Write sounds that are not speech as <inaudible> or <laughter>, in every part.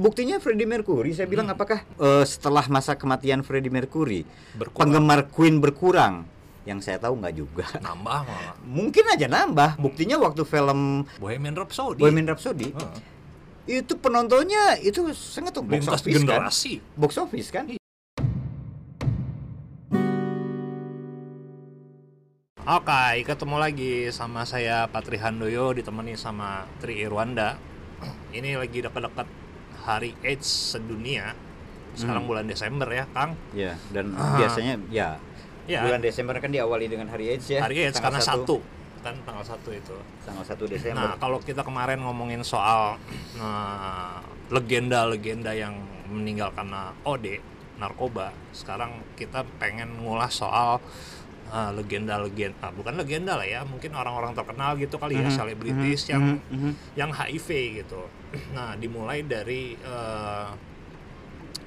buktinya Freddie Mercury. Saya bilang apakah eh, setelah masa kematian Freddie Mercury Berkurang. penggemar Queen berkurang? Yang saya tahu nggak juga. Nambah malah. <laughs> Mungkin aja nambah. Buktinya waktu film Bohemian Rhapsody. Bohemian Rhapsody Heeh. itu penontonnya itu sangat tuh box lintas office kan? generasi. Box office kan? Oke, ketemu lagi sama saya Patri Handoyo ditemani sama Tri Irwanda. <clears throat> Ini lagi dekat-dekat Hari AIDS sedunia. Sekarang bulan Desember ya, Kang. ya dan Ah. biasanya ya Ya, bulan Desember kan diawali dengan hari AIDS ya Hari AIDS tanggal karena satu, satu. Kan tanggal satu itu. tanggal 1 Desember Nah, kalau kita kemarin ngomongin soal nah, legenda-legenda yang meninggal karena OD, narkoba, sekarang kita pengen ngulas soal uh, legenda-legenda, ah, bukan legenda lah ya, mungkin orang-orang terkenal gitu kali ya, Mhm, selebritis mhm, yang mhm, mhm. yang HIV gitu. Nah, dimulai dari eh,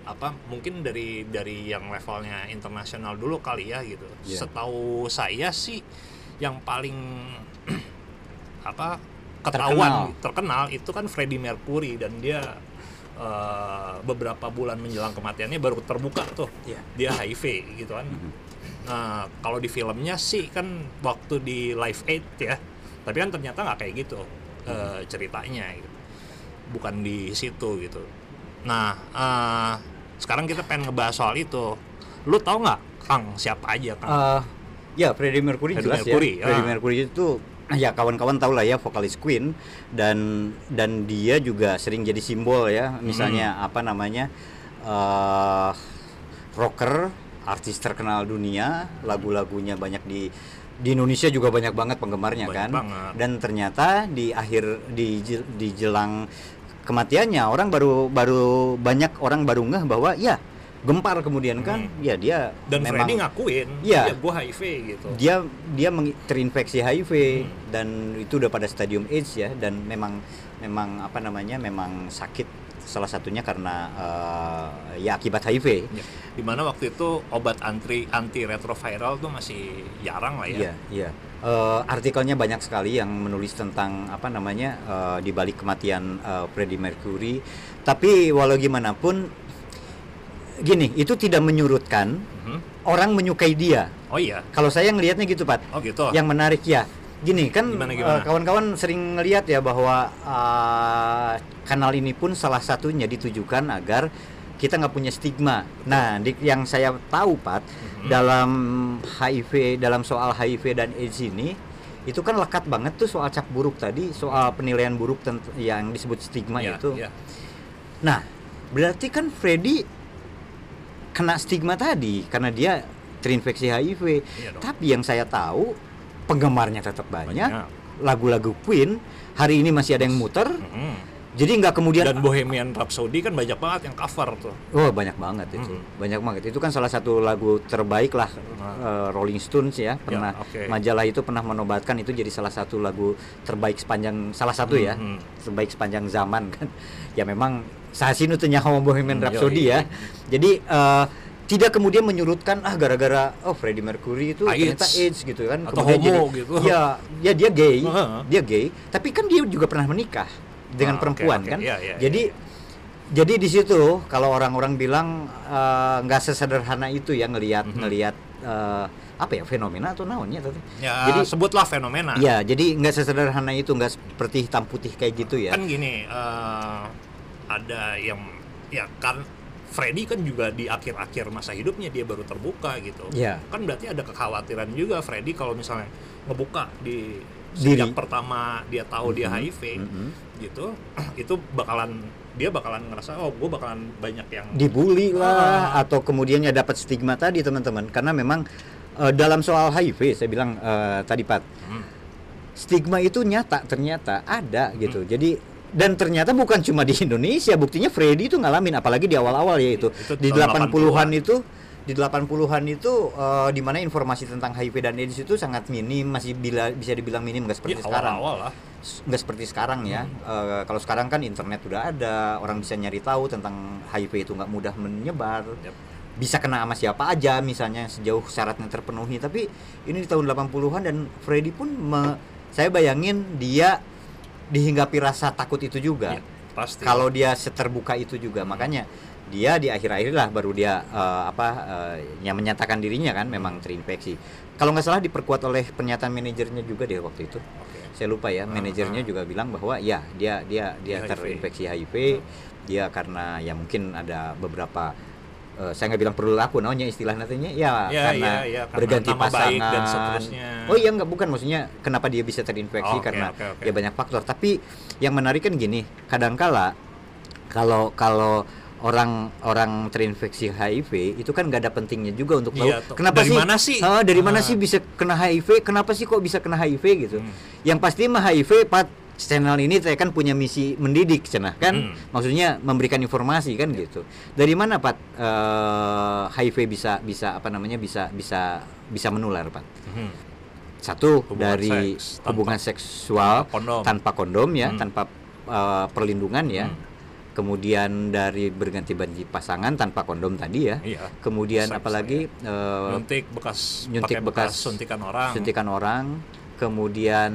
apa? Mungkin dari dari yang levelnya internasional dulu kali ya gitu. Iya. Setahu saya sih yang paling <clears throat> apa Terkenal. ketahuan terkenal. itu kan Freddie Mercury dan dia eh, beberapa bulan menjelang kematiannya baru terbuka tuh Iya. dia HIV gitu kan. Mhm. Nah, kalau di filmnya sih kan waktu di Live Aid ya, tapi kan ternyata nggak kayak gitu eh, ceritanya, gitu. Bukan di situ gitu. Nah, eh, sekarang kita pengen ngebahas soal itu. Lu tahu nggak, Kang, siapa aja Kang? Eh, ya Freddie Mercury Freddie jelas Mercury, ya. Freddie. Mercury itu ya kawan-kawan tahu lah ya vokalis Queen dan dan dia juga sering jadi simbol ya. Misalnya Hmm. apa namanya? eh rocker, artis terkenal dunia, lagu-lagunya banyak di di Indonesia juga banyak banget penggemarnya Banyak kan. banget. Dan ternyata di akhir di di jelang kematiannya orang baru baru banyak orang baru ngeh bahwa ya gempar kemudian kan ya dia Hmm. Dan memang Freddie ngakuin, Iya. ya gue HIV gitu. dia dia terinfeksi HIV Hmm. dan itu udah pada stadium AIDS ya dan memang memang apa namanya memang sakit salah satunya karena eh, ya akibat HIV. Ya, Di mana waktu itu obat anti anti retroviral tuh masih jarang lah ya. Iya, iya. Eh, artikelnya banyak sekali yang menulis tentang apa namanya eh, di balik kematian eh, Freddie Mercury. Tapi walau gimana pun gini, itu tidak menyurutkan Mhm. orang menyukai dia. Oh iya, Kalau saya ngelihatnya gitu, Pat. oh gitu. yang menarik ya gini kan Gimana, eh, gimana? kawan-kawan sering ngelihat ya bahwa eh, kanal ini pun salah satunya ditujukan agar kita nggak punya stigma. Nah, di, yang saya tahu Pat Mhm. dalam HIV dalam soal HIV dan AIDS ini itu kan lekat banget tuh soal cap buruk tadi, soal penilaian buruk tent- yang disebut stigma Iya, itu. iya. Nah, berarti kan Freddy kena stigma tadi karena dia terinfeksi HIV. Dong. Tapi yang saya tahu penggemarnya tetap banyak. Banyak. Lagu-lagu Queen hari ini masih ada yang muter. Mhm. Jadi nggak kemudian Dan Bohemian Rhapsody kan banyak banget yang cover tuh. Oh banyak banget itu, Mhm. banyak banget. Itu kan salah satu lagu terbaik lah Nah. eh, Rolling Stones ya. Pernah oke. majalah itu pernah menobatkan itu jadi salah satu lagu terbaik sepanjang salah satu ya, Mhm. terbaik sepanjang zaman kan. <laughs> Ya memang saat ini tuh nyawa Bohemian Hmm, Rhapsody ya. Jadi eh, tidak kemudian menyurutkan ah gara-gara oh Freddie Mercury itu AIDS. ternyata AIDS gitu kan. Atau Kemudian homo jadi- gitu. Ya, ya dia gay, Heeh. dia gay. Tapi kan dia juga pernah menikah dengan Ah, oke, perempuan oke. kan. Iya, iya, jadi jadi di situ kalau orang-orang bilang eh, nggak sesederhana itu ya ngelihat Mhm. ngelihat eh, apa ya fenomena atau naonnya tadi. Ya, Jadi sebutlah fenomena. ya jadi nggak sesederhana itu nggak seperti hitam putih kayak gitu ya. Kan gini, eh, ada yang ya kan Freddy kan juga di akhir-akhir masa hidupnya dia baru terbuka gitu. Iya. Kan berarti ada kekhawatiran juga Freddy kalau misalnya ngebuka di Diri. sejak pertama dia tahu dia Mhm. HIV Mhm. gitu, <clears throat> itu bakalan dia bakalan ngerasa oh gue bakalan banyak yang Dibully lah Ah. atau kemudiannya dapat stigma tadi teman-teman karena memang eh, dalam soal HIV saya bilang eh, tadi Pat Hmm. stigma itu nyata ternyata ada Hmm. gitu. Jadi dan ternyata bukan cuma di Indonesia, buktinya Freddy itu ngalamin apalagi di awal-awal ya itu. Itu Di tahun 80-an 80-an. itu di 80-an itu eh, di mana informasi tentang HIV dan AIDS itu sangat minim, masih bila, bisa dibilang minim nggak seperti Ya, sekarang. awal-awal lah. S- nggak seperti sekarang ya. Eh, kalau sekarang kan internet udah ada, orang bisa nyari tahu tentang HIV itu nggak mudah menyebar. Yap. Bisa kena sama siapa aja misalnya sejauh syaratnya terpenuhi. Tapi ini di tahun 80-an dan Freddy pun me- saya bayangin dia dihinggapi rasa takut itu juga. Iya. Pasti. Kalau dia seterbuka itu juga, makanya dia di akhir-akhir lah baru dia eh, apa eh, yang menyatakan dirinya kan memang terinfeksi. Kalau nggak salah diperkuat oleh pernyataan manajernya juga deh waktu itu. Oke. Saya lupa ya, Ah, manajernya ah. juga bilang bahwa ya dia dia dia HIV. terinfeksi HIV, dia karena ya mungkin ada beberapa eh, saya nggak bilang perilaku namanya istilah nantinya ya, Ya, karena ya, ya, karena berganti baik pasangan dan seterusnya. oh iya nggak bukan maksudnya kenapa dia bisa terinfeksi Oh, oke, karena oke, oke. ya banyak faktor tapi yang menarik kan gini kadangkala kalau kalau orang orang terinfeksi HIV itu kan nggak ada pentingnya juga untuk tahu Iya, kenapa Dari sih mana sih? Ah, dari mana Ah. sih bisa kena HIV kenapa sih kok bisa kena HIV gitu Hmm. yang pasti mah HIV pat channel ini saya kan punya misi mendidik cenah kan Hmm. maksudnya memberikan informasi kan gitu dari mana pat eh, HIV bisa bisa apa namanya bisa bisa bisa menular pat Mhm. satu Hubungan dari seks tanpa- hubungan seksual tanpa kondom. tanpa kondom ya Hmm. tanpa eh, perlindungan ya Hmm. kemudian dari berganti-ganti pasangan tanpa kondom tadi ya Iya. kemudian apalagi eh, Nyuntik bekas nyuntik pakai bekas suntikan orang suntikan orang kemudian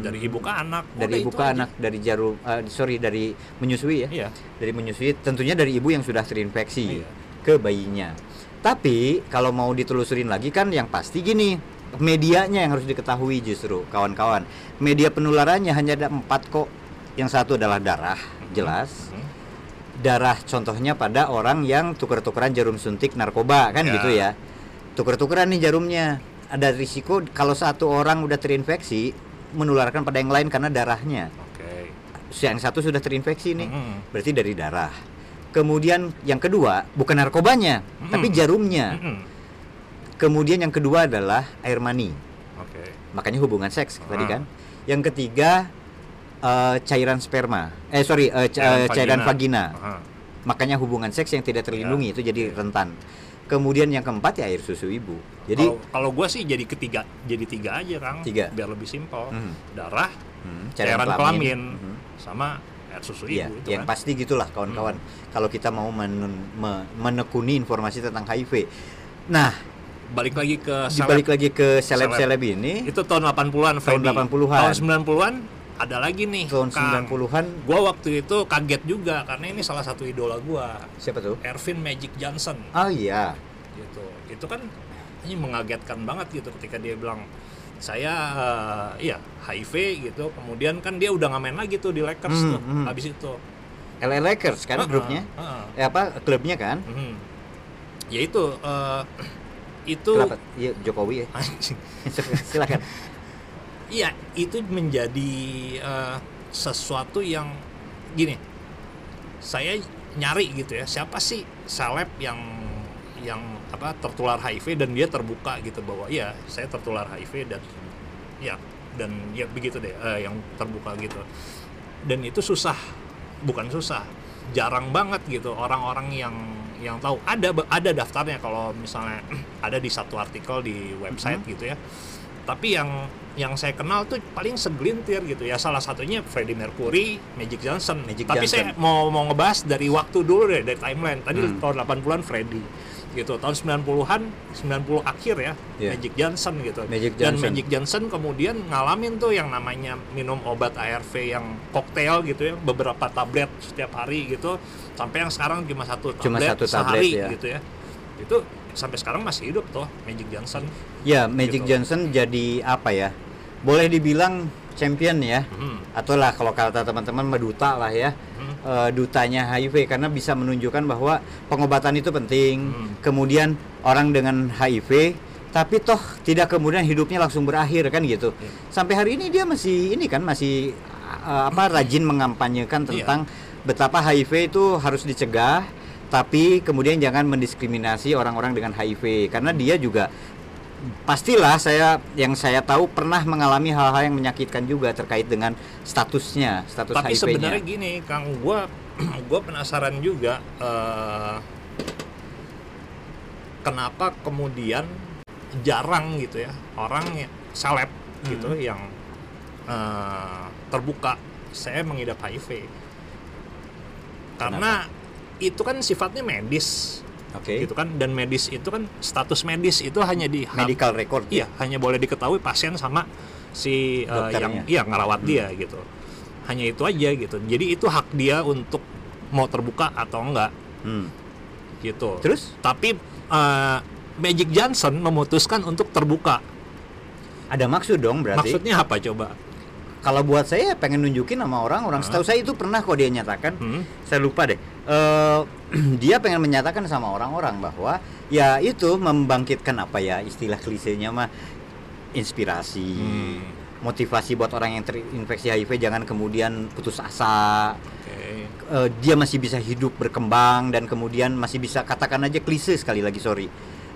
dari ibu ke anak. dari Udah ibu ke aja. anak dari jarum eh, sorry dari menyusui ya Iya. dari menyusui tentunya dari ibu yang sudah terinfeksi Iya. ke bayinya tapi kalau mau ditelusurin lagi kan yang pasti gini medianya yang harus diketahui justru kawan-kawan media penularannya hanya ada empat kok yang satu adalah darah jelas Hmm. darah contohnya pada orang yang tuker-tukeran jarum suntik narkoba kan Ya. gitu ya tuker-tukeran nih jarumnya ada risiko kalau satu orang udah terinfeksi menularkan pada yang lain karena darahnya Oke. yang satu sudah terinfeksi nih Mhm. berarti dari darah kemudian yang kedua bukan narkobanya Mm-mm. tapi jarumnya Mhm. kemudian yang kedua adalah air mani Oke. makanya hubungan seks tadi Ah. kan yang ketiga eh, cairan sperma eh sorry eh, cairan vagina Aha. makanya hubungan seks yang tidak terlindungi Ya, itu jadi rentan kemudian yang keempat ya air susu ibu jadi kalau gua sih jadi ketiga, jadi tiga aja, Kang. Tiga. Biar lebih simpel. Mhm. Darah, hmm, cairan kelamin, Mhm. sama air susu Iya, ibu itu yang kan. pasti gitulah kawan-kawan. Kalau kita mau men- me- menekuni informasi tentang HIV. Nah, Balik lagi ke seleb. lagi ke seleb-seleb ini, itu tahun 80-an, Tahun Freddy. 80-an. Tahun 90-an ada lagi nih. tahun Kang. 90-an Gua waktu itu kaget juga karena ini salah satu idola gua, siapa tuh? Ervin Magic Johnson. Oh iya, gitu itu kan ini mengagetkan banget gitu ketika dia bilang saya eh, iya HIV gitu kemudian kan dia udah nggak main lagi tuh di Lakers Hmm, tuh hmm. habis itu LA Lakers kan Heeh, grupnya. heeh. Eh apa klubnya kan? Mhm. ya itu eh, <clears throat> itu Kenapa? Iya Jokowi ya. <laughs> <laughs> Silakan. Iya itu menjadi eh, sesuatu yang gini. Saya nyari gitu ya siapa sih seleb yang yang apa tertular HIV dan dia terbuka gitu bahwa iya saya tertular HIV dan ya dan ya begitu deh eh, yang terbuka gitu. Dan itu susah bukan susah jarang banget gitu orang-orang yang yang tahu. Ada ada daftarnya kalau misalnya <clears throat> ada di satu artikel di website Mhm. gitu ya. Tapi yang yang saya kenal tuh paling segelintir gitu ya salah satunya Freddie Mercury, Magic Johnson. Magic Tapi Johnson. saya mau mau ngebahas dari waktu dulu deh dari timeline. Tadi Hmm. tahun 80-an Freddie gitu. Tahun 90-an 90 akhir ya Iya. Magic Johnson gitu. Magic Dan Johnson. Magic Johnson kemudian ngalamin tuh yang namanya minum obat ARV yang koktail gitu ya, beberapa tablet setiap hari gitu. Sampai yang sekarang cuma satu tablet, Cuma satu tablet, sehari ya. gitu ya. Itu sampai sekarang masih hidup tuh Magic Johnson. Ya, Magic Gitu. Johnson jadi apa ya? Boleh dibilang champion ya. Mhm. Atau lah kalau kata teman-teman meduta lah ya. Mhm. eh, dutanya HIV karena bisa menunjukkan bahwa pengobatan itu penting. Hmm. Kemudian orang dengan HIV tapi toh tidak kemudian hidupnya langsung berakhir kan gitu. Iya. Sampai hari ini dia masih ini kan masih eh, apa rajin mengampanyekan Iya. tentang betapa HIV itu harus dicegah tapi kemudian jangan mendiskriminasi orang-orang dengan HIV karena dia juga pastilah saya yang saya tahu pernah mengalami hal-hal yang menyakitkan juga terkait dengan statusnya status Tapi HIV-nya. sebenarnya gini, Kang, gua <clears throat> gua penasaran juga eh, kenapa kemudian jarang gitu ya orang yang seleb gitu Hmm. yang eh, terbuka saya mengidap HIV. Karena itu kan sifatnya medis Oke. gitu kan dan medis itu kan status medis itu hanya di Medical record. Iya, hanya boleh diketahui pasien sama si uh, yang iya ngerawat Hmm. dia gitu. hanya itu aja gitu jadi itu hak dia untuk mau terbuka atau enggak Hmm. gitu Terus tapi eh, Magic Johnson memutuskan untuk terbuka ada maksud dong berarti. maksudnya apa coba Kalau buat saya pengen nunjukin sama orang, orang setahu saya itu pernah kok dia nyatakan. Hmm? Saya lupa deh. Eh, <clears throat> dia pengen menyatakan sama orang-orang bahwa ya itu membangkitkan apa ya istilah klisenya mah inspirasi, Hmm. motivasi buat orang yang terinfeksi HIV jangan kemudian putus asa. Oke. Eh, dia masih bisa hidup berkembang dan kemudian masih bisa katakan aja klise sekali lagi sorry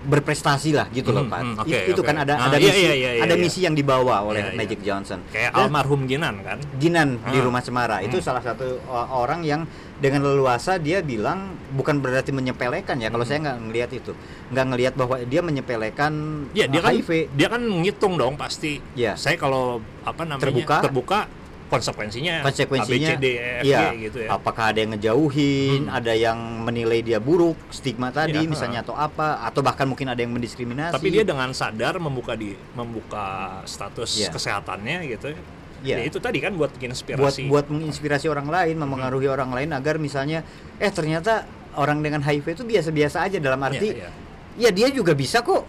berprestasi lah gitu loh Hmm, Pak. hmm, It- itu oke. kan ada Ah, ada iya, misi iya, iya, ada iya. misi yang dibawa oleh Iya, iya. Magic Johnson. kayak Dan- almarhum Ginan kan Ginan di Ah. rumah Cemara itu Hmm. salah satu orang yang dengan leluasa dia bilang bukan berarti menyepelekan ya kalau Hmm. saya nggak ngelihat itu nggak ngelihat bahwa dia menyepelekan ya dia uh, kan HIV dia kan ngitung dong pasti Ya. saya kalau apa namanya Terbuka. terbuka konsekuensinya konsekuensinya A, B, C, D, E, F, iya, gitu ya apakah ada yang ngejauhin Hmm. ada yang menilai dia buruk stigma tadi Iya, misalnya atau apa atau bahkan mungkin ada yang mendiskriminasi tapi dia dengan sadar membuka di membuka status Iya. kesehatannya gitu ya Iya. Ya, itu tadi kan buat buat inspirasi buat menginspirasi orang lain Hmm. memengaruhi orang lain agar misalnya eh ternyata orang dengan HIV itu biasa-biasa aja dalam arti Iya, iya. ya dia juga bisa kok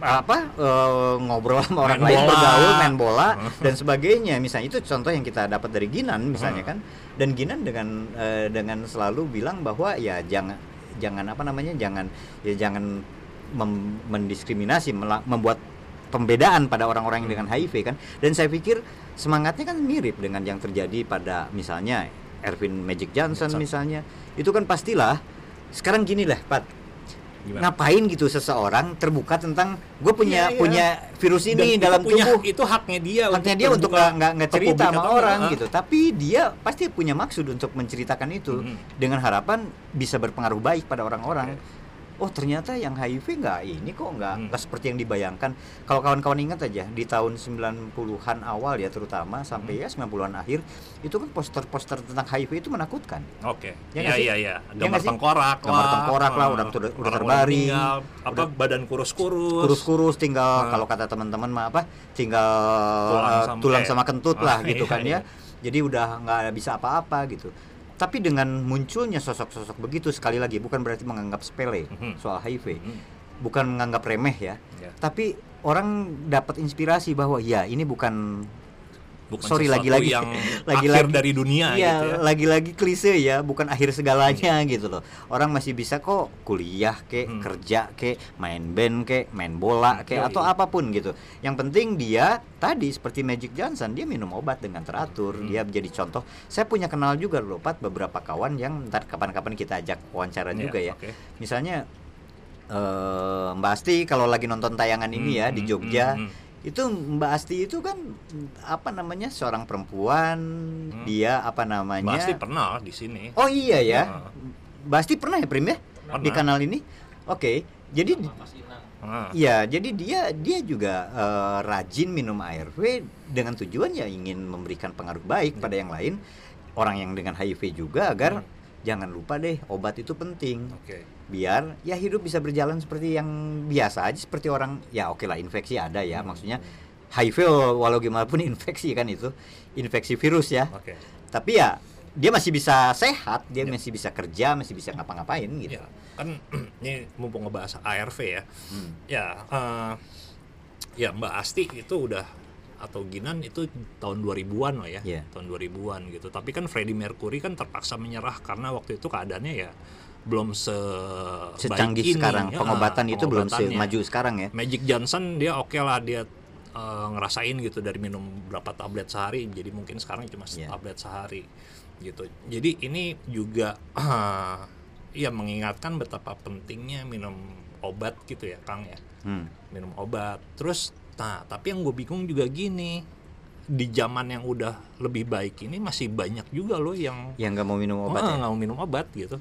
apa eh, ngobrol sama orang Main lain bola. bergaul main bola dan sebagainya. Misalnya itu contoh yang kita dapat dari Ginan misalnya kan. Dan Ginan dengan eh, dengan selalu bilang bahwa ya jangan jangan apa namanya jangan ya jangan mem- mendiskriminasi membuat pembedaan pada orang-orang yang dengan HIV kan. Dan saya pikir semangatnya kan mirip dengan yang terjadi pada misalnya Ervin Magic Johnson Johnson. misalnya. Itu kan pastilah sekarang gini lah Pat Gimana? ngapain gitu seseorang terbuka tentang gue punya Iya, iya. punya virus Dan ini itu dalam punya, tubuh itu haknya dia haknya dia untuk nggak nggak cerita sama orang gitu tapi dia pasti punya maksud untuk menceritakan itu Mhm. dengan harapan bisa berpengaruh baik pada orang-orang oh ternyata yang HIV nggak ini kok nggak Hmm. seperti yang dibayangkan kalau kawan-kawan ingat aja di tahun 90-an awal ya terutama sampai Hmm. ya 90-an akhir itu kan poster-poster tentang HIV itu menakutkan Oke. Ya Iya iya iya. Ya Gambar sih? tengkorak Gambar lah. tengkorak lah, udah- udah- udah orang terbaring, meninggal, apa udah- badan kurus-kurus. kurus-kurus tinggal Ah. kalau kata teman-teman mah apa tinggal Tulang eh, sama- tulang sama kentut ah, lah <laughs> gitu iya, kan iya. ya jadi udah nggak bisa apa-apa gitu tapi dengan munculnya sosok-sosok begitu sekali lagi bukan berarti menganggap sepele Mhm. soal HIV Hmm. bukan menganggap remeh ya Ya. tapi orang dapat inspirasi bahwa ya ini bukan Bukan sorry lagi-lagi yang <laughs> lagi-lagi- akhir dari dunia Iya, gitu ya. lagi-lagi klise ya, bukan akhir segalanya gitu loh. Orang masih bisa kok kuliah kek, Hmm. kerja kek, main band kek, main bola kek Yoi. atau apa pun gitu. Yang penting dia tadi seperti Magic Johnson dia minum obat dengan teratur, Hmm. dia menjadi contoh. Saya punya kenal juga loh Pat beberapa kawan yang ntar kapan-kapan kita ajak wawancara Iya, juga ya. oke. Misalnya eh, Mbak Asti kalau lagi nonton tayangan ini ya Hmm, di hmm, Jogja hmm, hmm. Itu Mbak Asti itu kan apa namanya seorang perempuan Hmm. dia apa namanya Pasti pernah di sini. oh iya ya Heeh. Mbak Asti pernah ya Prim ya Pernah. di kanal ini oke jadi Ah. ya jadi dia dia juga eh, rajin minum ARV dengan tujuan ya ingin memberikan pengaruh baik pada yang lain orang yang dengan HIV juga agar Hmm. Jangan lupa deh obat itu penting Oke. biar ya hidup bisa berjalan seperti yang biasa aja seperti orang ya oke lah infeksi ada ya Hmm. maksudnya HIV walau gimana pun <laughs> infeksi kan itu infeksi virus ya Oke. tapi ya dia masih bisa sehat dia Ya. masih bisa kerja masih bisa ngapa-ngapain gitu Ya, kan <clears throat> ini mumpung ngebahas ARV ya. Hmm. Ya, eh, ya Mbak Asti itu udah atau Ginan itu tahun 2000-an lah ya. Iya. Tahun 2000-an gitu. Tapi kan Freddie Mercury kan terpaksa menyerah karena waktu itu keadaannya ya belum se secanggih ini. sekarang Ya, pengobatan itu belum semaju sekarang ya Magic Johnson dia oke lah dia eh, ngerasain gitu dari minum berapa tablet sehari jadi mungkin sekarang cuma Iya. tablet sehari gitu jadi ini juga <clears throat> ya mengingatkan betapa pentingnya minum obat gitu ya Kang ya Hmm. minum obat terus nah tapi yang gue bingung juga gini di zaman yang udah lebih baik ini masih banyak juga loh yang yang nggak mau minum obat "Ah, ya nggak mau minum obat gitu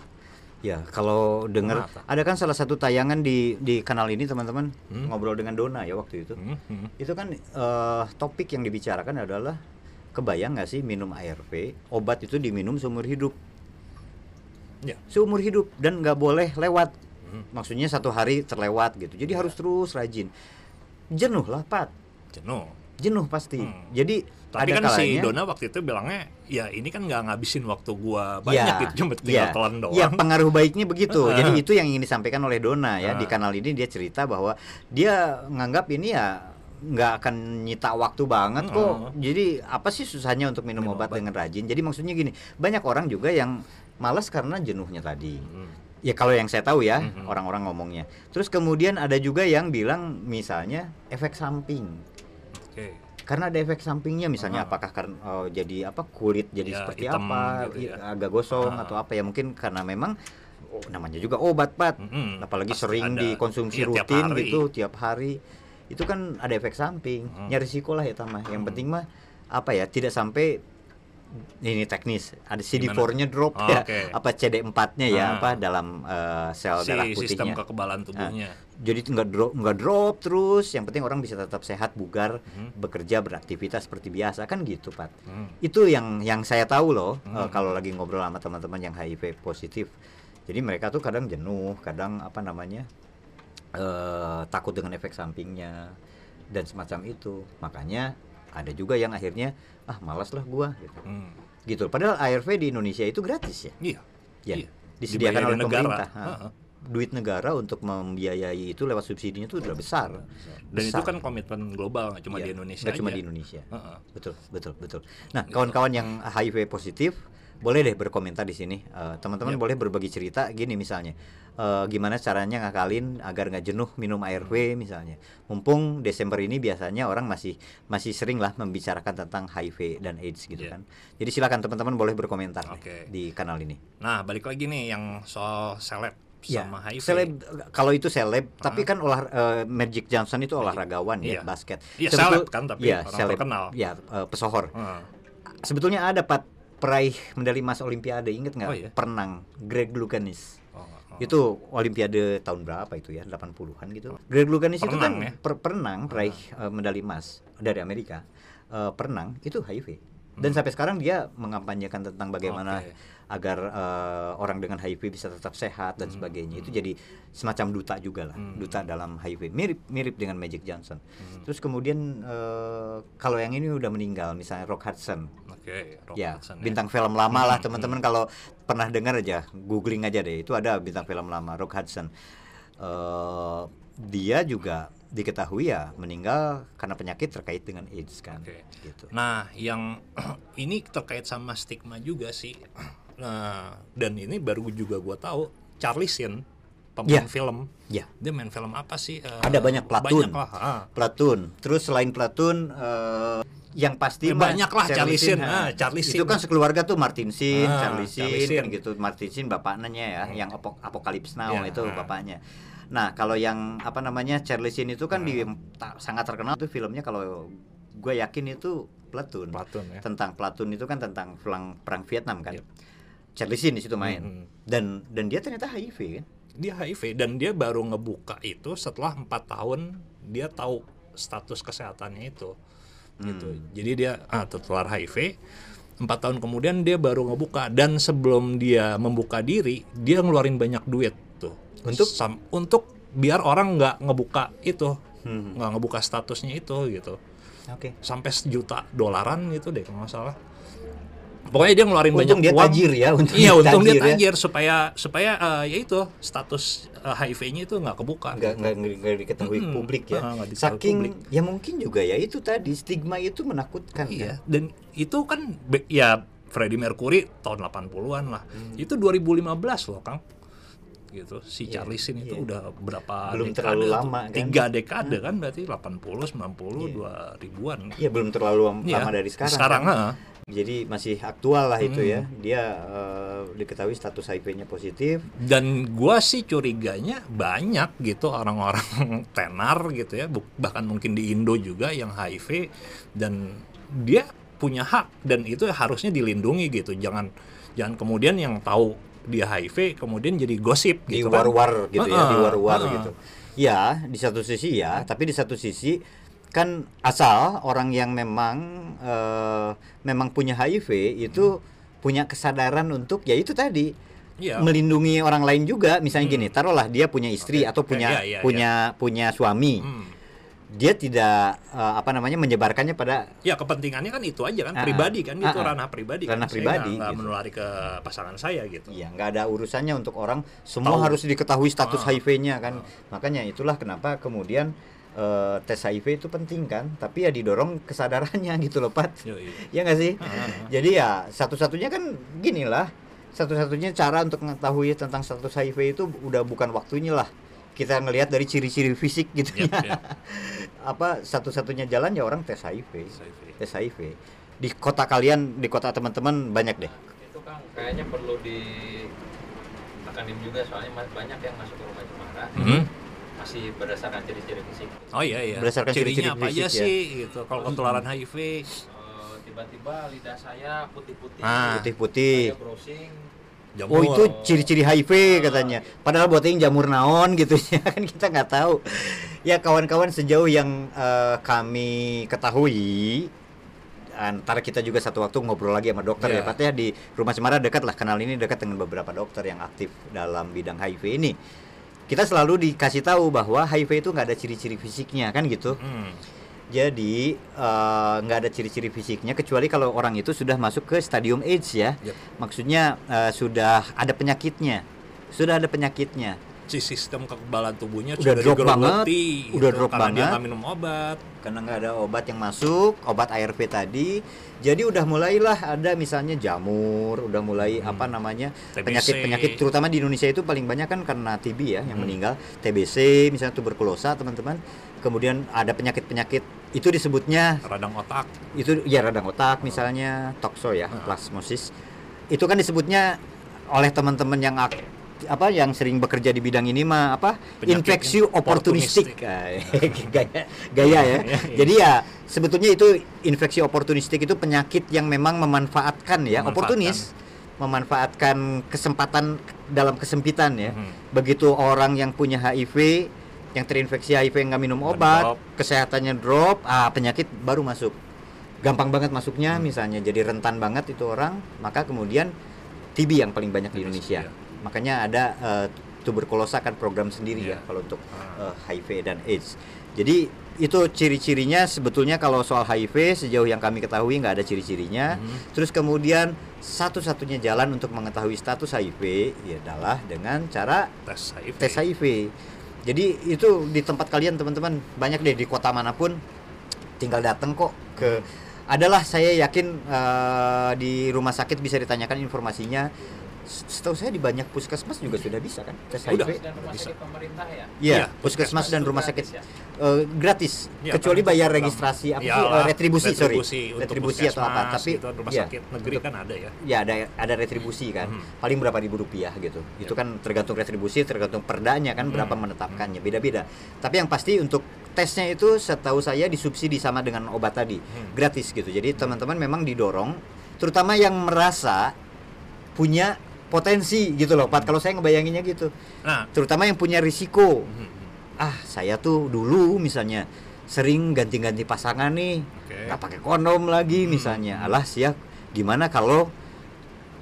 Ya, kalau dengar ada kan salah satu tayangan di di kanal ini teman-teman Hmm. ngobrol dengan Dona ya waktu itu. Hmm, hmm. Itu kan eh, topik yang dibicarakan adalah kebayang nggak sih minum ARV, obat itu diminum seumur hidup, ya seumur hidup dan nggak boleh lewat. Hmm. Maksudnya satu hari terlewat gitu. Jadi harus terus rajin. Jenuh lah, Pat. jenuh jenuh pasti. Hmm. Jadi Tapi ada kan si kalanya Dona waktu itu bilangnya, ya ini kan nggak ngabisin waktu gua Ya, banyak gitu, cuma tinggal ya, telan doang. Ya, pengaruh baiknya begitu. <laughs> Jadi itu yang ingin disampaikan oleh Dona ya di Heeh. kanal ini dia cerita bahwa dia nganggap ini ya nggak akan nyita waktu banget kok. Heeh. Jadi apa sih susahnya untuk minum, Minum obat, obat. dengan rajin? Jadi maksudnya gini, banyak orang juga yang malas karena jenuhnya tadi. Hmm. Ya kalau yang saya tahu ya Mhm. orang-orang ngomongnya. Terus kemudian ada juga yang bilang misalnya efek samping. Oke. Karena ada efek sampingnya misalnya Ah. apakah karena oh, jadi apa kulit jadi Ya, seperti hitam apa gitu ya. agak gosong Ah. atau apa ya mungkin karena memang oh, namanya juga obat pat Mm-mm. apalagi Pasti sering ada. dikonsumsi Iya, tiap rutin hari. gitu tiap hari itu kan ada efek samping Hmm. ya risiko lah ya tamah yang Hmm. penting mah apa ya tidak sampai ini teknis ada CD4-nya drop Oh, ya oke. apa CD4-nya ya Ah. apa dalam eh, sel si darah sistem putihnya kekebalan tubuhnya. jadi nggak drop nggak drop terus yang penting orang bisa tetap sehat bugar Hmm. bekerja beraktivitas seperti biasa kan gitu Pat Hmm. itu yang yang saya tahu loh Hmm. eh, kalau lagi ngobrol sama teman-teman yang HIV positif jadi mereka tuh kadang jenuh kadang apa namanya eh takut dengan efek sampingnya dan semacam itu makanya ada juga yang akhirnya ah malas lah gua gitu Hmm. gitu padahal ARV di Indonesia itu gratis ya Iya. ya Iya. disediakan Dibayari oleh negara. pemerintah Ha. Heeh. duit negara untuk membiayai itu lewat subsidinya itu udah besar Dan itu Besar. kan komitmen global, nggak cuma Iya, di Indonesia nggak cuma di Indonesia betul betul betul nah kawan-kawan yang HIV positif boleh deh berkomentar di sini Eh, teman-teman Yap. boleh berbagi cerita gini misalnya Eh, gimana caranya ngakalin agar nggak jenuh minum ARV misalnya mumpung Desember ini biasanya orang masih masih sering lah membicarakan tentang HIV dan AIDS gitu Iya. kan jadi silakan teman-teman boleh berkomentar Oke. di kanal ini Nah, balik lagi nih yang soal seleb Ya, sama HIV. seleb kalau itu seleb, tapi kan olah eh, Magic Johnson itu olahragawan Iya. ya, basket. Iya, Sebetul- seleb kan, tapi iya, orang seleb. terkenal. Ya, eh, pesohor. Heeh. Sebetulnya ada Pat peraih medali emas Olimpiade, inget nggak? Oh, iya? Perenang Greg Louganis. Oh, oh. Itu Olimpiade tahun berapa itu ya? 80-an gitu. Greg Louganis itu kan ya? per- perenang peraih eh, medali emas dari Amerika. Eh, perenang itu HIV. Dan sampai sekarang dia mengampanyekan tentang bagaimana Hmm. Oke. agar eh, orang dengan HIV bisa tetap sehat dan Hmm, sebagainya. Itu jadi semacam duta juga lah, Hmm. duta dalam HIV. Mirip mirip dengan Magic Johnson. Hmm. Terus kemudian eh, kalau yang ini udah meninggal, misalnya Rock Hudson. Oke, Rock ya, Hudson bintang film lama lah Hmm, teman-teman kalau pernah dengar aja, googling aja deh. Itu ada bintang film lama Rock Hudson. Eh, dia juga diketahui ya meninggal karena penyakit terkait dengan AIDS kan. Oke. Gitu. Nah, yang <clears throat> ini terkait sama stigma juga sih. <clears throat> Nah, dan ini baru juga gua tahu Charlie Sheen pemain Ya. film. Ya. Dia main film apa sih? Eh, Ada banyak Platoon. Banyak lah. ah. Platoon. Terus selain Platoon eh, yang pasti Ya, mah banyak lah Charlie Sheen. Ah, Charlie Itu Sheen. kan sekeluarga tuh Martin Sheen, Ah, Charlie Charlie Sheen, Sheen. gitu. Martin Sheen bapaknya ya, yang Apok Apocalypse Now Ya, itu ah. bapaknya. Nah, kalau yang apa namanya Charlie Sheen itu kan di Hmm. ta- sangat terkenal tuh filmnya kalau gue yakin itu Platoon. Platoon ya. Tentang Platoon itu kan tentang perang perang Vietnam kan. Yep. Charlie Sheen di situ main. Hmm. Dan dan dia ternyata HIV kan. Dia HIV dan dia baru ngebuka itu setelah empat tahun dia tahu status kesehatannya itu. Gitu. Hmm. Jadi dia ah, tertular HIV. Empat tahun kemudian dia baru ngebuka dan sebelum dia membuka diri dia ngeluarin banyak duit tuh Untuk? Sam- untuk biar orang nggak ngebuka itu Hmm. nggak ngebuka statusnya itu gitu Oke. sampai sejuta dolaran gitu deh kalau nggak salah pokoknya dia ngeluarin Untung banyak dia uang tajir ya, untung iya dia untung dia tajir ya. supaya supaya eh, ya itu status eh, HIV-nya itu nggak kebuka nggak nggak nggak diketahui Mm-mm. publik ya. Nggak diketahui Saking publik. ya mungkin juga ya itu tadi stigma itu menakutkan. Iya, kan? dan itu kan ya Freddie Mercury tahun 80-an lah. Hmm. Itu 2015 loh, Kang. Gitu. Si Iya, Charlie Sheen itu iya. udah berapa Belum dekade terlalu lama, kan? Tiga dekade kan berarti 80, 90, Iya. 2000-an. Iya belum terlalu lama Iya, dari sekarang. Sekarang, kan? Jadi masih aktual lah itu Hmm. ya. Dia eh, diketahui status HIV-nya positif. Dan gua sih curiganya banyak gitu orang-orang <laughs> tenar gitu ya, bahkan mungkin di Indo juga yang HIV dan dia punya hak dan itu harusnya dilindungi gitu. Jangan jangan kemudian yang tahu dia HIV kemudian jadi gosip di gitu kan. war-war gitu ya, di Heeh, war-war heeh. gitu. Ya, di satu sisi ya, tapi di satu sisi kan asal orang yang memang eh, memang punya HIV itu punya kesadaran untuk ya itu tadi Iya. melindungi orang lain juga. Misalnya Hmm. gini, taruhlah dia punya istri Oke, atau punya iya, iya, punya punya suami. Hmm. dia tidak eh, apa namanya menyebarkannya pada Ya kepentingannya kan itu aja kan Ah, pribadi kan ah, itu ah. ranah pribadi Ranah kan. Pribadi, gitu. menulari ke pasangan saya gitu. Iya, nggak ada urusannya untuk orang semua Tahu. harus diketahui status. HIV-nya kan. Makanya itulah kenapa kemudian eh, tes HIV itu penting kan, tapi ya didorong kesadarannya <laughs> gitu loh, Pat. Yoi. Ya nggak sih? Ah, ah. Jadi ya satu-satunya kan gini lah, satu-satunya cara untuk mengetahui tentang status HIV itu udah bukan waktunya lah. Kita ngelihat dari ciri-ciri fisik gitu Yep, ya. yep. <laughs> Apa satu-satunya jalan ya orang tes HIV. HIV. Tes HIV. Di kota kalian, di kota teman-teman banyak deh. itu kan kayaknya perlu di tekanin juga soalnya banyak yang masuk ke rumah cemara Mhm. Masih berdasarkan ciri-ciri fisik Oh iya iya. Berdasarkan ciri-ciri Cirinya apa aja fisik ya. sih gitu kalau ketularan HIV? Eh, tiba-tiba lidah saya putih-putih Ah. Putih-putih. saya browsing Oh Jamur. itu ciri-ciri HIV katanya. Padahal buat yang jamur naon gitu <laughs> ya kan kita nggak tahu. Ya kawan-kawan sejauh yang eh, kami ketahui antara kita juga satu waktu ngobrol lagi sama dokter ya. Pat ya di rumah Cemara dekat lah kenal ini dekat dengan beberapa dokter yang aktif dalam bidang HIV ini. Kita selalu dikasih tahu bahwa HIV itu nggak ada ciri-ciri fisiknya kan gitu. Hmm. Jadi eh, nggak ada ciri-ciri fisiknya kecuali kalau orang itu sudah masuk ke stadium AIDS ya. Yep. Maksudnya eh, sudah ada penyakitnya, sudah ada penyakitnya. Si sistem kekebalan tubuhnya Udah sudah drop banget, gitu, udah drop karena dia banget. nggak minum obat. Karena nggak ada obat yang masuk, obat ARV tadi. Jadi udah mulailah ada misalnya jamur, udah mulai Hmm. apa namanya TBC. penyakit-penyakit terutama di Indonesia itu paling banyak kan karena TB ya yang Hmm. meninggal, TBC misalnya tuberkulosa teman-teman. Kemudian ada penyakit-penyakit itu disebutnya radang otak. itu ya radang otak misalnya tokso ya Ah. plasmosis itu kan disebutnya oleh teman-teman yang ak- apa yang sering bekerja di bidang ini mah apa infeksi oportunistik <laughs> gaya gaya ya Iya, iya. jadi ya sebetulnya itu infeksi oportunistik itu penyakit yang memang memanfaatkan ya Memanfaatkan. oportunis memanfaatkan kesempatan dalam kesempitan ya Mhm. begitu orang yang punya HIV yang terinfeksi HIV nggak minum obat drop. kesehatannya drop ah penyakit baru masuk gampang banget masuknya Hmm. misalnya jadi rentan banget itu orang maka kemudian TB yang paling banyak di Indonesia iya. Makanya ada eh, tuberkulosa kan program sendiri ya Iya. kalau untuk Ah. eh, HIV dan AIDS jadi itu ciri-cirinya sebetulnya kalau soal HIV sejauh yang kami ketahui nggak ada ciri-cirinya Mhm. terus kemudian satu-satunya jalan untuk mengetahui status HIV ya adalah dengan cara tes HIV. tes HIV. Jadi itu di tempat kalian teman-teman banyak deh di kota mana pun tinggal datang kok ke adalah saya yakin eh, di rumah sakit bisa ditanyakan informasinya. Setahu saya di banyak puskesmas juga sudah bisa kan tes. HIV. dan rumah Bisa. sakit pemerintah ya Iya, Iya, puskesmas dan rumah gratis sakit ya? eh, gratis, Iya, kecuali kan bayar program. registrasi apa sih Iyalah, Eh, retribusi, sorry, retribusi untuk retribusi atau apa. Tapi gitu, rumah iya, sakit negeri kan ada ya. ya ada ada retribusi kan Mhm. paling berapa ribu rupiah gitu itu kan tergantung retribusi tergantung perdanya kan berapa Mhm. menetapkannya beda-beda tapi yang pasti untuk tesnya itu setahu saya disubsidi sama dengan obat tadi Hmm. gratis gitu jadi teman-teman memang didorong terutama yang merasa punya potensi gitu loh Pat kalau saya ngebayanginnya gitu Nah, terutama yang punya risiko mhm. ah saya tuh dulu misalnya sering ganti-ganti pasangan nih Oke. nggak pakai kondom lagi Hmm. misalnya alah siap gimana kalau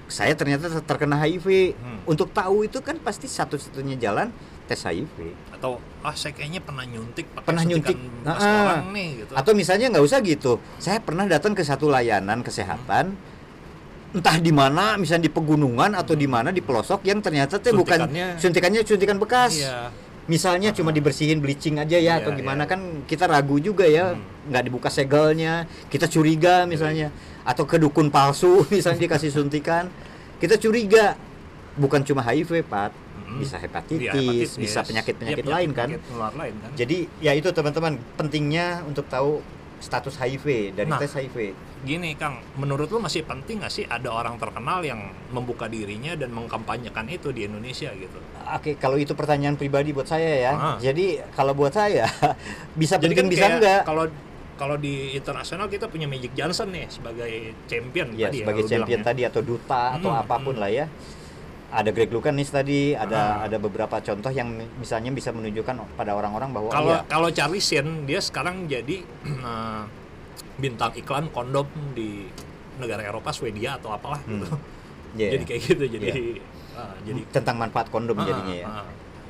saya ternyata ter- terkena HIV Hmm. untuk tahu itu kan pasti satu-satunya jalan tes HIV atau ah saya kayaknya pernah nyuntik pakai Pernah nyuntik. bekas Ah, ah. orang nih gitu. atau misalnya nggak usah gitu saya pernah datang ke satu layanan kesehatan entah di mana misalnya di pegunungan atau di mana di pelosok yang ternyata tuh bukan Suntikannya- suntikan bekas Iya. misalnya cuma dibersihin bleaching aja ya Iya, atau gimana iya. kan kita ragu juga ya Hmm. nggak dibuka segelnya kita curiga misalnya atau ke dukun palsu <laughs> misalnya dikasih suntikan kita curiga bukan cuma HIV Pat Mm. bisa Iya, hepatitis, hepatitis. bisa penyakit-penyakit Iya, lain kan lain kan. jadi ya itu teman-teman pentingnya untuk tahu status HIV dari Nah. tes HIV Gini Kang, menurut lu masih penting nggak sih ada orang terkenal yang membuka dirinya dan mengkampanyekan itu di Indonesia gitu? Oke, kalau itu pertanyaan pribadi buat saya ya. Ah. Jadi kalau buat saya <laughs> bisa Jadi penting kan bisa enggak. Kalau kalau di internasional kita punya Magic Johnson nih sebagai champion Ya, tadi sebagai lu champion bilang ya. tadi atau duta atau Hmm, apa pun hmm. lah ya. Ada Greg Lucanis tadi, ada Ah. ada beberapa contoh yang misalnya bisa menunjukkan pada orang-orang bahwa Kalau iya, kalau Charlie Sheen dia sekarang jadi <clears throat> eh, bintang iklan kondom di negara Eropa, Swedia atau apalah Hmm. gitu. iya, Jadi kayak gitu jadi ah, jadi tentang manfaat kondom Ah, jadinya ya. ah,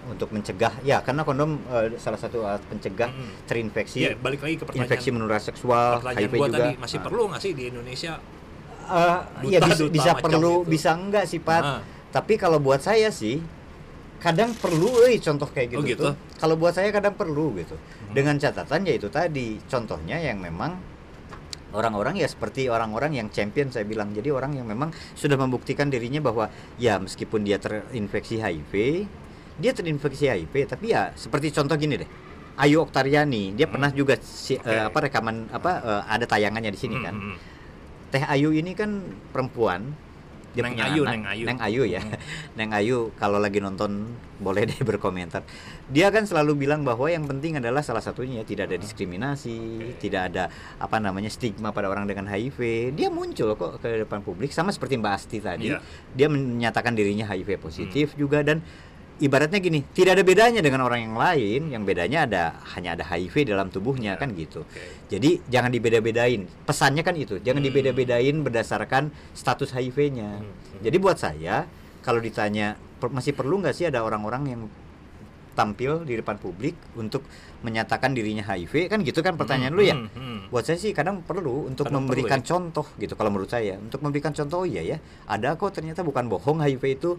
untuk mencegah ya karena kondom eh, salah satu alat pencegah Mm-mm. terinfeksi Iya, balik lagi ke pertanyaan. infeksi menular seksual HIV juga tadi masih Ah. perlu nggak sih di Indonesia? Eh, Duta- ya bisa, duta bisa perlu itu. bisa enggak sih Pat Ah. tapi kalau buat saya sih kadang perlu eh contoh kayak gitu, Oh, gitu? tuh. kalau buat saya kadang perlu gitu Hmm. dengan catatan ya itu tadi contohnya yang memang orang-orang ya seperti orang-orang yang champion saya bilang jadi orang yang memang sudah membuktikan dirinya bahwa ya meskipun dia terinfeksi HIV dia terinfeksi HIV tapi ya seperti contoh gini deh Ayu Oktariani dia Hmm. pernah juga si, eh, apa rekaman apa eh, ada tayangannya di sini Hmm, kan hmm, hmm. Teh Ayu ini kan perempuan dia Neng punya Ayu, anak. Neng Ayu. Neng Ayu ya Hmm. <laughs> Neng Ayu kalau lagi nonton <laughs> boleh deh berkomentar dia kan selalu bilang bahwa yang penting adalah salah satunya tidak ada diskriminasi tidak ada apa namanya stigma pada orang dengan HIV dia muncul kok ke depan publik sama seperti Mbak Asti tadi Iya. dia menyatakan dirinya HIV positif Hmm. juga dan ibaratnya gini tidak ada bedanya dengan orang yang lain yang bedanya ada hanya ada HIV dalam tubuhnya Iya. kan gitu Oke. jadi jangan dibeda-bedain. Pesannya kan itu, jangan Hmm. dibeda-bedain berdasarkan status HIV-nya. Hmm, hmm. Jadi buat saya kalau ditanya per- masih perlu nggak sih ada orang-orang yang tampil di depan publik untuk menyatakan dirinya HIV kan gitu kan pertanyaan Hmm, lu ya. hmm, hmm. Buat saya sih kadang perlu untuk Kadang memberikan perlu ya. contoh gitu kalau menurut saya. Untuk memberikan contoh oh iya ya, ada kok ternyata bukan bohong HIV itu.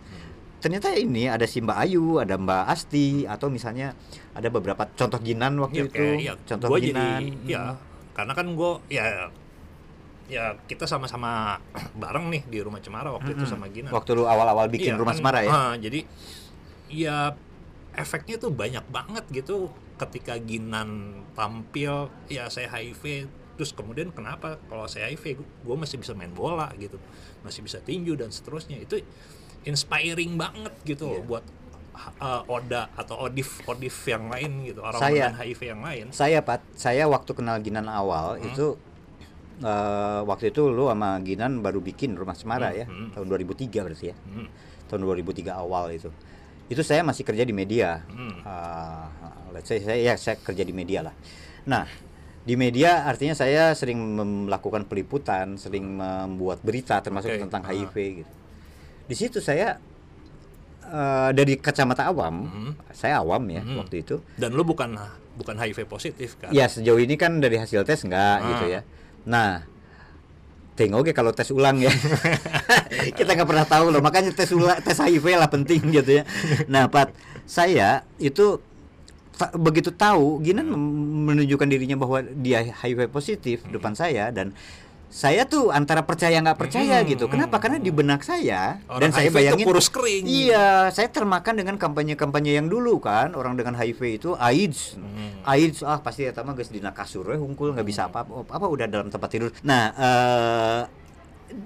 Ternyata ini ada si Mbak Ayu, ada Mbak Asti atau misalnya ada beberapa contoh Ginan waktu Iya, itu. iya, contoh gua Ginan. jadi ya karena kan gue ya ya kita sama-sama <clears throat> bareng nih di rumah Cemara waktu itu Mm-mm. sama Gina. Waktu lu awal-awal bikin Iya, rumah kan, Semara ya. ah, jadi ya efeknya tuh banyak banget gitu ketika Ginan tampil ya saya HIV terus kemudian kenapa kalau saya HIV gue masih bisa main bola gitu masih bisa tinju dan seterusnya itu inspiring banget gitu loh buat uh, Oda atau Odif Odif yang lain gitu orang Saya- dengan HIV yang lain Saya Pat, saya waktu kenal Ginan awal Hmm. itu eh, waktu itu lu sama Ginan baru bikin rumah Semara Hmm, ya, hmm. tahun 2003 berarti ya. Hmm, Tahun 2003 awal itu. Itu saya masih kerja di media. hmm. Eh, let's say saya ya saya kerja di media lah. Nah, di media artinya saya sering melakukan peliputan, sering membuat berita termasuk Oke, tentang ah. HIV gitu. Di situ saya eh, dari kacamata awam, Hmm. saya awam ya Hmm. waktu itu. dan lu bukan bukan HIV positif kan Ya sejauh ini kan dari hasil tes enggak Ah. gitu ya. Nah, tengok oke kalau tes ulang ya. <laughs> Kita nggak pernah tahu loh, makanya tes ulang tes HIV lah penting gitu ya. Nah, Pat, saya itu ta- begitu tahu Ginan mem- menunjukkan dirinya bahwa dia HIV positif depan saya dan saya tuh antara percaya nggak percaya Hmm, gitu. Kenapa? hmm, Karena di benak saya Orang dan saya HIV itu bayangin kurus kering. Iya, saya termakan dengan kampanye-kampanye yang dulu kan, orang dengan HIV itu AIDS. Hmm. AIDS ah pasti ya mah geus dina kasur we hungkul nggak bisa apa apa udah dalam tempat tidur. Nah, eh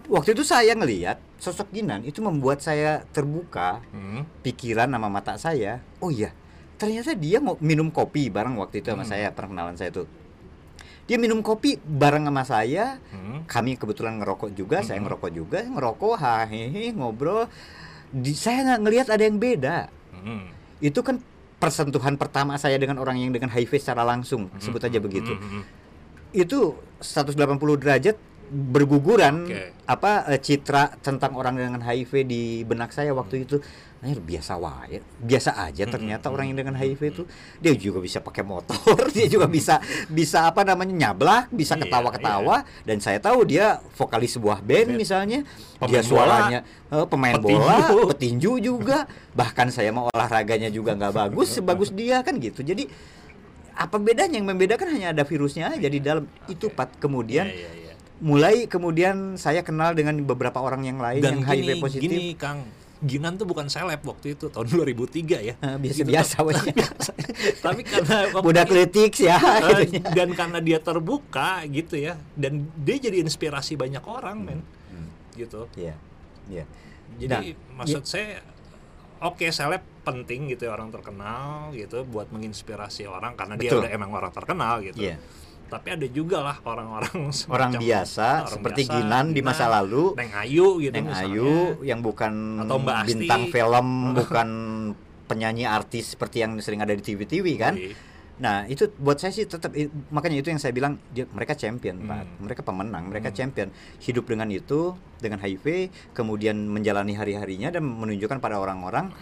waktu itu saya ngelihat sosok Ginan itu membuat saya terbuka Hmm. pikiran sama mata saya. Oh iya, ternyata dia mau minum kopi bareng waktu itu sama Hmm. saya perkenalan saya tuh. Dia minum kopi bareng sama saya, Hmm. kami kebetulan ngerokok juga, saya Mhm. ngerokok juga, ngerokok, hahehe, ngobrol. Di, saya nggak ngelihat ada yang beda. Hmm. Itu kan persentuhan pertama saya dengan orang yang dengan HIV secara langsung, Hmm. sebut aja begitu. Hmm. Hmm. Itu 180 derajat berguguran Oke. apa eh, citra tentang orang dengan HIV di benak saya waktu itu. Anjir, biasa wae, biasa aja ternyata hmm, orang yang dengan HIV itu. Dia juga bisa pakai motor, <laughs> dia juga bisa bisa apa namanya nyablak, bisa Iya, ketawa-ketawa. dan saya tahu dia vokalis sebuah band misalnya, dia Pemain suaranya eh, pemain Petinju. bola, petinju juga, bahkan saya mau olahraganya juga nggak bagus sebagus dia kan gitu. Jadi apa bedanya? Yang membedakan hanya ada virusnya aja di dalam. Itu Oke. pat. Kemudian Iya, iya, iya. mulai kemudian saya kenal dengan beberapa orang yang lain Dan yang HIV gini, positif. Gini Kang, Ginan tuh bukan seleb waktu itu tahun <laughs> 2003 <laughs> <laughs> ya. Eh, Gitu, biasa-biasa tapi- karena budak kritik ya Eh, gitu. dan karena dia terbuka gitu ya dan dia jadi inspirasi banyak orang men Hmm. gitu Iya. Iya. jadi Nah, maksud saya oke seleb penting gitu ya orang terkenal gitu buat menginspirasi orang karena dia Betul. udah emang orang terkenal gitu Iya. Tapi ada juga lah orang-orang <laughs> Orang biasa orang seperti biasa, Ginan di masa lalu Neng Ayu gitu Neng misalnya. Ayu yang bukan Atau Mbak Asti. bintang film, <laughs> bukan penyanyi artis seperti yang sering ada di TV-TV kan. Iya. Nah, itu buat saya sih tetap makanya itu yang saya bilang dia, mereka champion, Hmm. Pak. Mereka pemenang, mereka Hmm. champion. Hidup dengan itu, dengan HIV, kemudian menjalani hari-harinya dan menunjukkan pada orang-orang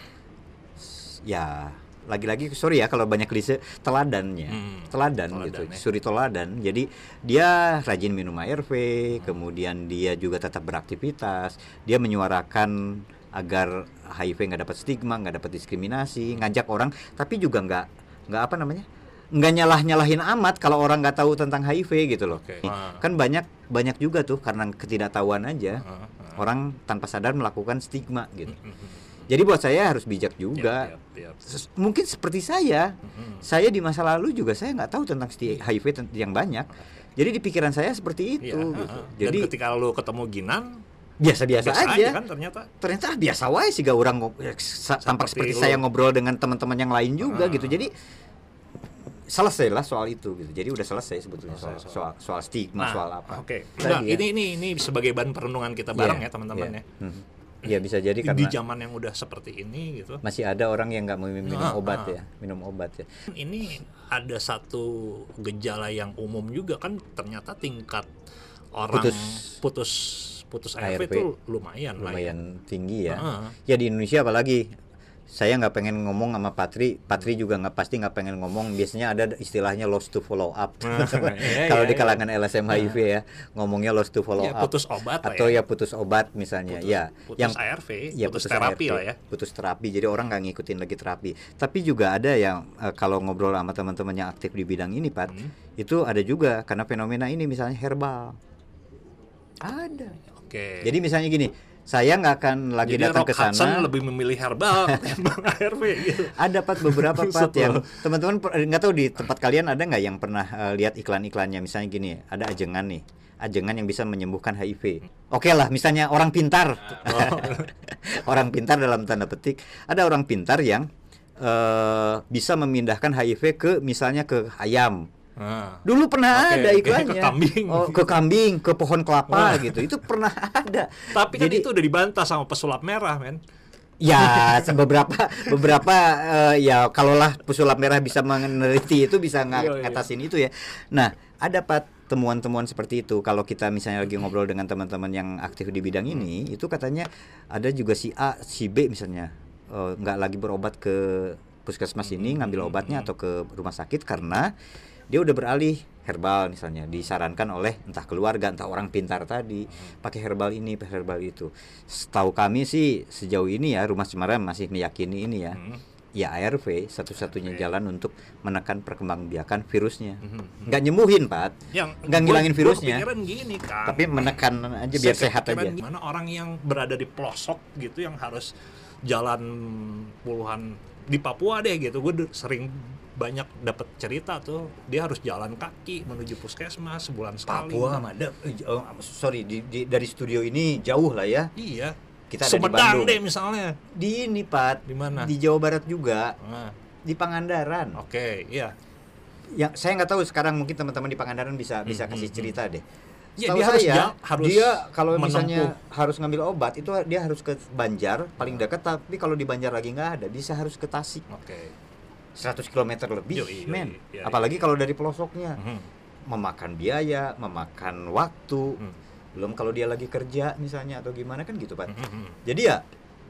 ya lagi-lagi sorry ya kalau banyak klise teladannya Hmm, teladan, teladan gitu ya. suri teladan jadi dia rajin minum ARV Hmm. kemudian dia juga tetap beraktivitas dia menyuarakan agar HIV nggak dapat stigma nggak dapat diskriminasi ngajak orang tapi juga nggak nggak apa namanya nggak nyalah nyalahin amat kalau orang nggak tahu tentang HIV gitu loh Oke. Ah. kan banyak banyak juga tuh karena ketidaktahuan aja Ah, ah. orang tanpa sadar melakukan stigma gitu Mhm. Jadi buat saya harus bijak juga yap, yap. Ses- mungkin seperti saya Mhm. saya di masa lalu juga saya nggak tahu tentang HIV yang banyak jadi di pikiran saya seperti itu Iya, gitu. ah. jadi Dan ketika lu ketemu Ginan, biasa-biasa biasa aja, kan ternyata. ternyata ah, biasa wae sih gak orang ya, sa- tampak Seperti seperti lu. saya ngobrol dengan teman-teman yang lain juga Ah. gitu jadi selesai lah soal itu gitu jadi udah selesai sebetulnya soal soal, soal stigma Nah, soal apa Oke. Tadi Nah, ya. ini ini ini sebagai bahan perenungan kita bareng Iya, ya teman-teman iya. ya. Mhm. Iya bisa jadi Di, karena di zaman yang udah seperti ini gitu. masih ada orang yang nggak mau minum Ah, obat ah. ya minum obat ya Ini ada satu gejala yang umum juga kan ternyata tingkat orang Putus. putus putus ARV ARV. itu lumayan, lah ya. lumayan tinggi ya. Ah. Ya di Indonesia apalagi saya nggak pengen ngomong sama Patri, Patri juga nggak pasti nggak pengen ngomong. Biasanya ada istilahnya lost to follow up. <laughs> Iya, Kalau iya, di kalangan LSM HIV ya, ngomongnya lost to follow Ya, up. putus obat atau ya. ya putus obat misalnya. Putus- ya, putus ARV, putus terapi ARV, lah ya. Putus terapi. Jadi orang nggak ngikutin lagi terapi. Tapi juga ada yang eh, kalau ngobrol sama teman-teman yang aktif di bidang ini, Pat, Hmm. itu ada juga karena fenomena ini misalnya herbal. Ada. Oke. Jadi misalnya gini, saya nggak akan lagi Jadi datang ke sana. Hudson lebih memilih herbal <laughs> ketimbang ARV gitu. Ada pat beberapa pat Maksud yang teman-teman nggak tahu di tempat kalian ada nggak yang pernah eh, lihat iklan-iklannya misalnya gini, ada ajengan nih, ajengan yang bisa menyembuhkan HIV. Oke lah, misalnya orang pintar, Oh. <laughs> orang pintar dalam tanda petik, ada orang pintar yang eh, bisa memindahkan HIV ke misalnya ke ayam. Nah. Dulu pernah Oke, ada iklannya. ke kambing. Oh, ke kambing, ke pohon kelapa Wah. gitu. Itu pernah <laughs> ada. Tapi kan Jadi- itu udah dibantah sama pesulap merah, men. Ya, beberapa beberapa eh, ya kalaulah pesulap merah bisa meneliti itu bisa nga- Iya, iya. ngatasin itu ya. Nah, ada Pat temuan-temuan seperti itu. Kalau kita misalnya lagi ngobrol dengan teman-teman yang aktif di bidang ini, itu katanya ada juga si A, si B misalnya eh, nggak lagi berobat ke puskesmas ini ngambil obatnya atau ke rumah sakit karena dia udah beralih herbal misalnya disarankan oleh entah keluarga entah orang pintar tadi pakai herbal ini pakai herbal itu setahu kami sih sejauh ini ya rumah Cemara masih meyakini ini ya Hmm. ya ARV satu-satunya jalan untuk menekan perkembangbiakan virusnya Mhm. nggak nyembuhin Pat Yang Nggak ngilangin virusnya. Gini kan. tapi menekan aja biar Saya sehat aja Gimana orang yang berada di pelosok gitu yang harus jalan puluhan di Papua deh gitu. Gue sering banyak dapat cerita tuh dia harus jalan kaki menuju puskesmas sebulan sekali. Papua Mada eh, oh, sorry di, di- dari studio ini jauh lah ya Iya. Kita ada di Bandung. deh misalnya. di ini Pat Di mana? di Jawa Barat juga Nah, di Pangandaran Oke, iya. yang saya nggak tahu sekarang mungkin teman-teman di Pangandaran bisa bisa Hmm, kasih hmm, cerita deh. Ya, dia harus saya, harus dia kalau menempuh. misalnya harus ngambil obat itu dia harus ke Banjar paling dekat tapi kalau di Banjar lagi nggak ada bisa harus ke Tasik Oke. 100 km lebih Yoi, yoi, men iya, apalagi iya. kalau dari pelosoknya Mhm. memakan biaya memakan waktu Hmm. belum kalau dia lagi kerja misalnya atau gimana kan gitu pak Mhm. jadi ya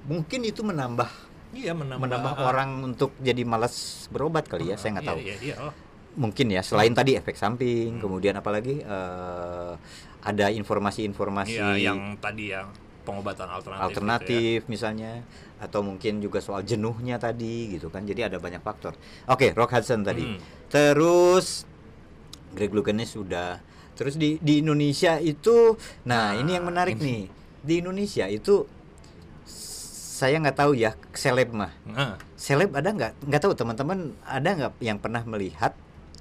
mungkin itu menambah Iya menambah, menambah orang untuk jadi malas berobat kali ya saya nggak Iya, tahu Iya, iya. Oh. mungkin ya selain tadi efek samping Hmm. kemudian apalagi eh, ada informasi-informasi Iya, yang tadi yang pengobatan alternatif. alternatif gitu misalnya atau mungkin juga soal jenuhnya tadi gitu kan jadi ada banyak faktor oke Rock Hudson tadi Hmm. terus Greg Louganis sudah terus di di Indonesia itu nah Nah, ini yang menarik ini. nih di Indonesia itu saya nggak tahu ya seleb mah ya. Nah, seleb ada nggak nggak tahu teman-teman ada nggak yang pernah melihat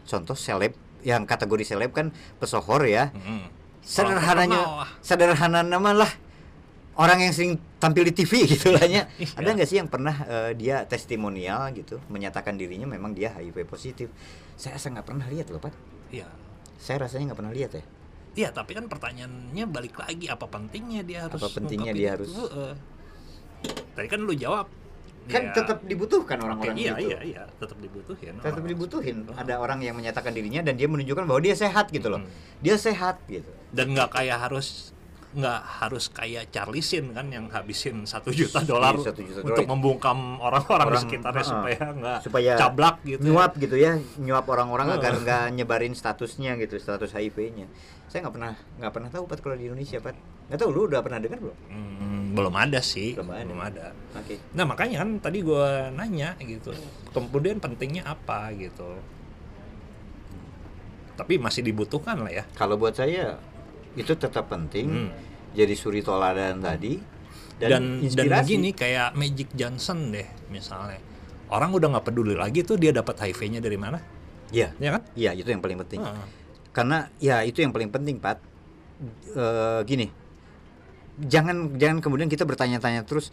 contoh seleb yang kategori seleb kan pesohor ya mhm. sederhananya terkenal lah. sederhana nama lah orang yang sering tampil di TV gitu lah ya. <laughs> Iya. ada nggak sih yang pernah eh, dia testimonial gitu menyatakan dirinya memang dia HIV positif saya rasa nggak pernah lihat loh pak Iya. saya rasanya nggak pernah lihat ya Iya, tapi kan pertanyaannya balik lagi apa pentingnya dia harus Apa pentingnya dia itu? harus- Heeh. Tadi kan lu jawab. kan Ya, tetap dibutuhkan orang-orang iya, gitu iya, iya, tetap dibutuhin. tetap orang. dibutuhin ada orang yang menyatakan dirinya dan dia menunjukkan bahwa dia sehat gitu loh Hmm. dia sehat gitu Dan nggak kayak harus nggak harus kayak Charlie Sheen kan yang habisin satu juta dolar Iya, satu juta untuk dolar. membungkam orang-orang di sekitarnya uh-uh. supaya nggak supaya cablak gitu ya. nyuap gitu ya nyuap orang-orang Oh. agar nggak nyebarin statusnya gitu status HIV-nya saya nggak pernah nggak pernah tahu pat kalau di Indonesia pat nggak tahu lu udah pernah dengar belum Hmm, belum ada sih Belum ada. belum ada oke nah makanya kan tadi gua nanya gitu kemudian pentingnya apa gitu tapi masih dibutuhkan lah ya kalau buat saya itu tetap penting Hmm. jadi suri toladan tadi dan, dan dan begini kayak Magic Johnson deh misalnya orang udah nggak peduli lagi tuh dia dapat HIV-nya dari mana Iya, ya kan iya itu yang paling penting. Heeh. Karena ya itu yang paling penting, Pat. Eh, gini, jangan jangan kemudian kita bertanya-tanya terus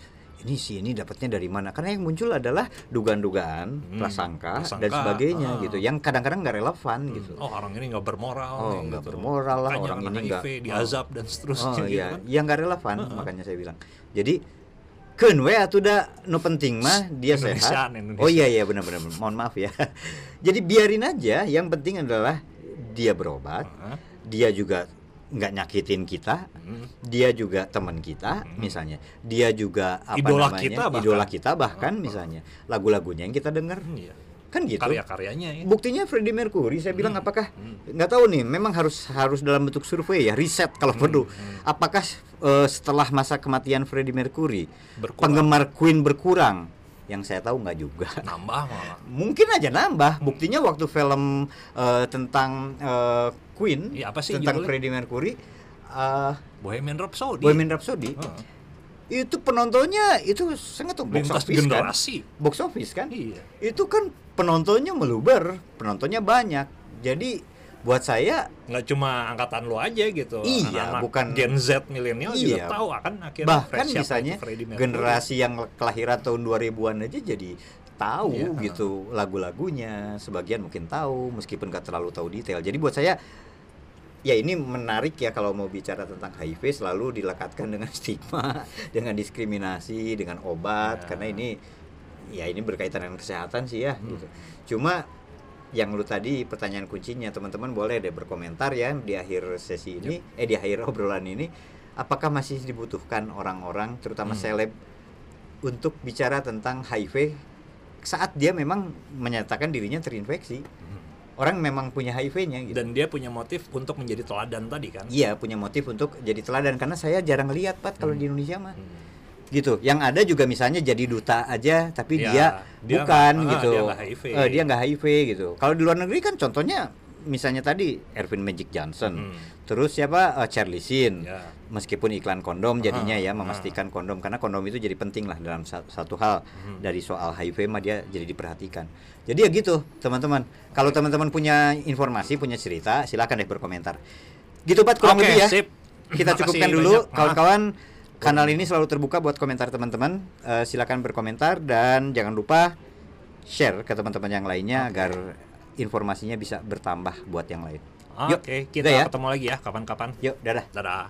ini sih ini dapatnya dari mana? Karena yang muncul adalah dugaan-dugaan, Hmm, prasangka, dan prasangka, sebagainya ah. gitu, yang kadang-kadang nggak relevan gitu. oh orang ini nggak bermoral Oh, nggak gitu. bermoral lah, orang ini nggak- oh. diazab dan seterusnya Oh gitu iya, kan. yang nggak relevan, Heeh. makanya saya bilang. Jadi keun we atuh da nu penting mah dia Indonesiaan, sehat. Indonesiaan. Oh iya iya benar-benar. Mohon maaf ya. <laughs> Jadi biarin aja, yang penting adalah dia berobat, Heeh. dia juga nggak nyakitin kita, Hmm. dia juga teman kita misalnya, dia juga apa Idola namanya kita bahkan. idola kita bahkan misalnya lagu-lagunya yang kita dengar Hmm, iya. kan gitu. karya-karyanya ya Buktinya Freddie Mercury, saya bilang Hmm. apakah Hmm. nggak tahu nih, memang harus harus dalam bentuk survei ya, riset kalau perlu. hmm. Apakah eh, setelah masa kematian Freddie Mercury, Berkurang. penggemar Queen berkurang? Yang saya tahu nggak juga. nambah malah <laughs> Mungkin aja nambah. Buktinya waktu film eh, tentang eh, Queen, Iya, apa sih tentang judulnya? Freddie Mercury, eh, Bohemian Rhapsody Bohemian Rhapsody, Heeh. itu penontonnya itu sangat box lintas office kan? generasi Box office kan? iya itu kan penontonnya meluber, penontonnya banyak. Jadi buat saya nggak cuma angkatan lo aja gitu Iya, Anak-anak bukan- Gen Z milenial juga Iya. tahu akan akhirnya bahkan misalnya generasi yang kelahiran tahun 2000-an aja jadi tahu Iya. gitu lagu-lagunya, sebagian mungkin tahu meskipun gak terlalu tahu detail. Jadi buat saya ya ini menarik ya kalau mau bicara tentang HIV selalu dilekatkan dengan <laughs> stigma, dengan diskriminasi, dengan obat Ya. karena ini ya ini berkaitan dengan kesehatan sih ya Hmm. gitu. Cuma yang lu tadi pertanyaan kuncinya teman-teman boleh deh berkomentar ya di akhir sesi ini eh di akhir obrolan ini apakah masih dibutuhkan orang-orang terutama Hmm. seleb untuk bicara tentang HIV saat dia memang menyatakan dirinya terinfeksi Hmm. orang memang punya HIV-nya gitu dan dia punya motif untuk menjadi teladan tadi kan iya punya motif untuk jadi teladan karena saya jarang lihat Pat kalau Hmm. di Indonesia mah Hmm. Gitu yang ada juga misalnya jadi duta aja tapi Ya, dia, dia bukan nggak- ah, gitu dia nggak HIV. Eh, dia nggak HIV gitu kalau di luar negeri kan contohnya misalnya tadi Ervin Magic Johnson Hmm. terus siapa Eh, Charlie Sheen Ya. meskipun iklan kondom jadinya Ah, ya ah. memastikan kondom karena kondom itu jadi penting lah dalam sa- satu hal Hmm. dari soal HIV mah dia jadi diperhatikan jadi ya gitu teman-teman kalau teman-teman punya informasi punya cerita silakan deh berkomentar gitu Pat kurang Oke, lebih ya sip. kita Makasih cukupkan dulu banyak. Ah. kawan-kawan kanal ini selalu terbuka buat komentar teman-teman Eh, silakan berkomentar dan jangan lupa share ke teman-teman yang lainnya agar informasinya bisa bertambah buat yang lain Oke, Yuk, kita ya. ketemu lagi ya kapan-kapan. yuk dadah Dadah.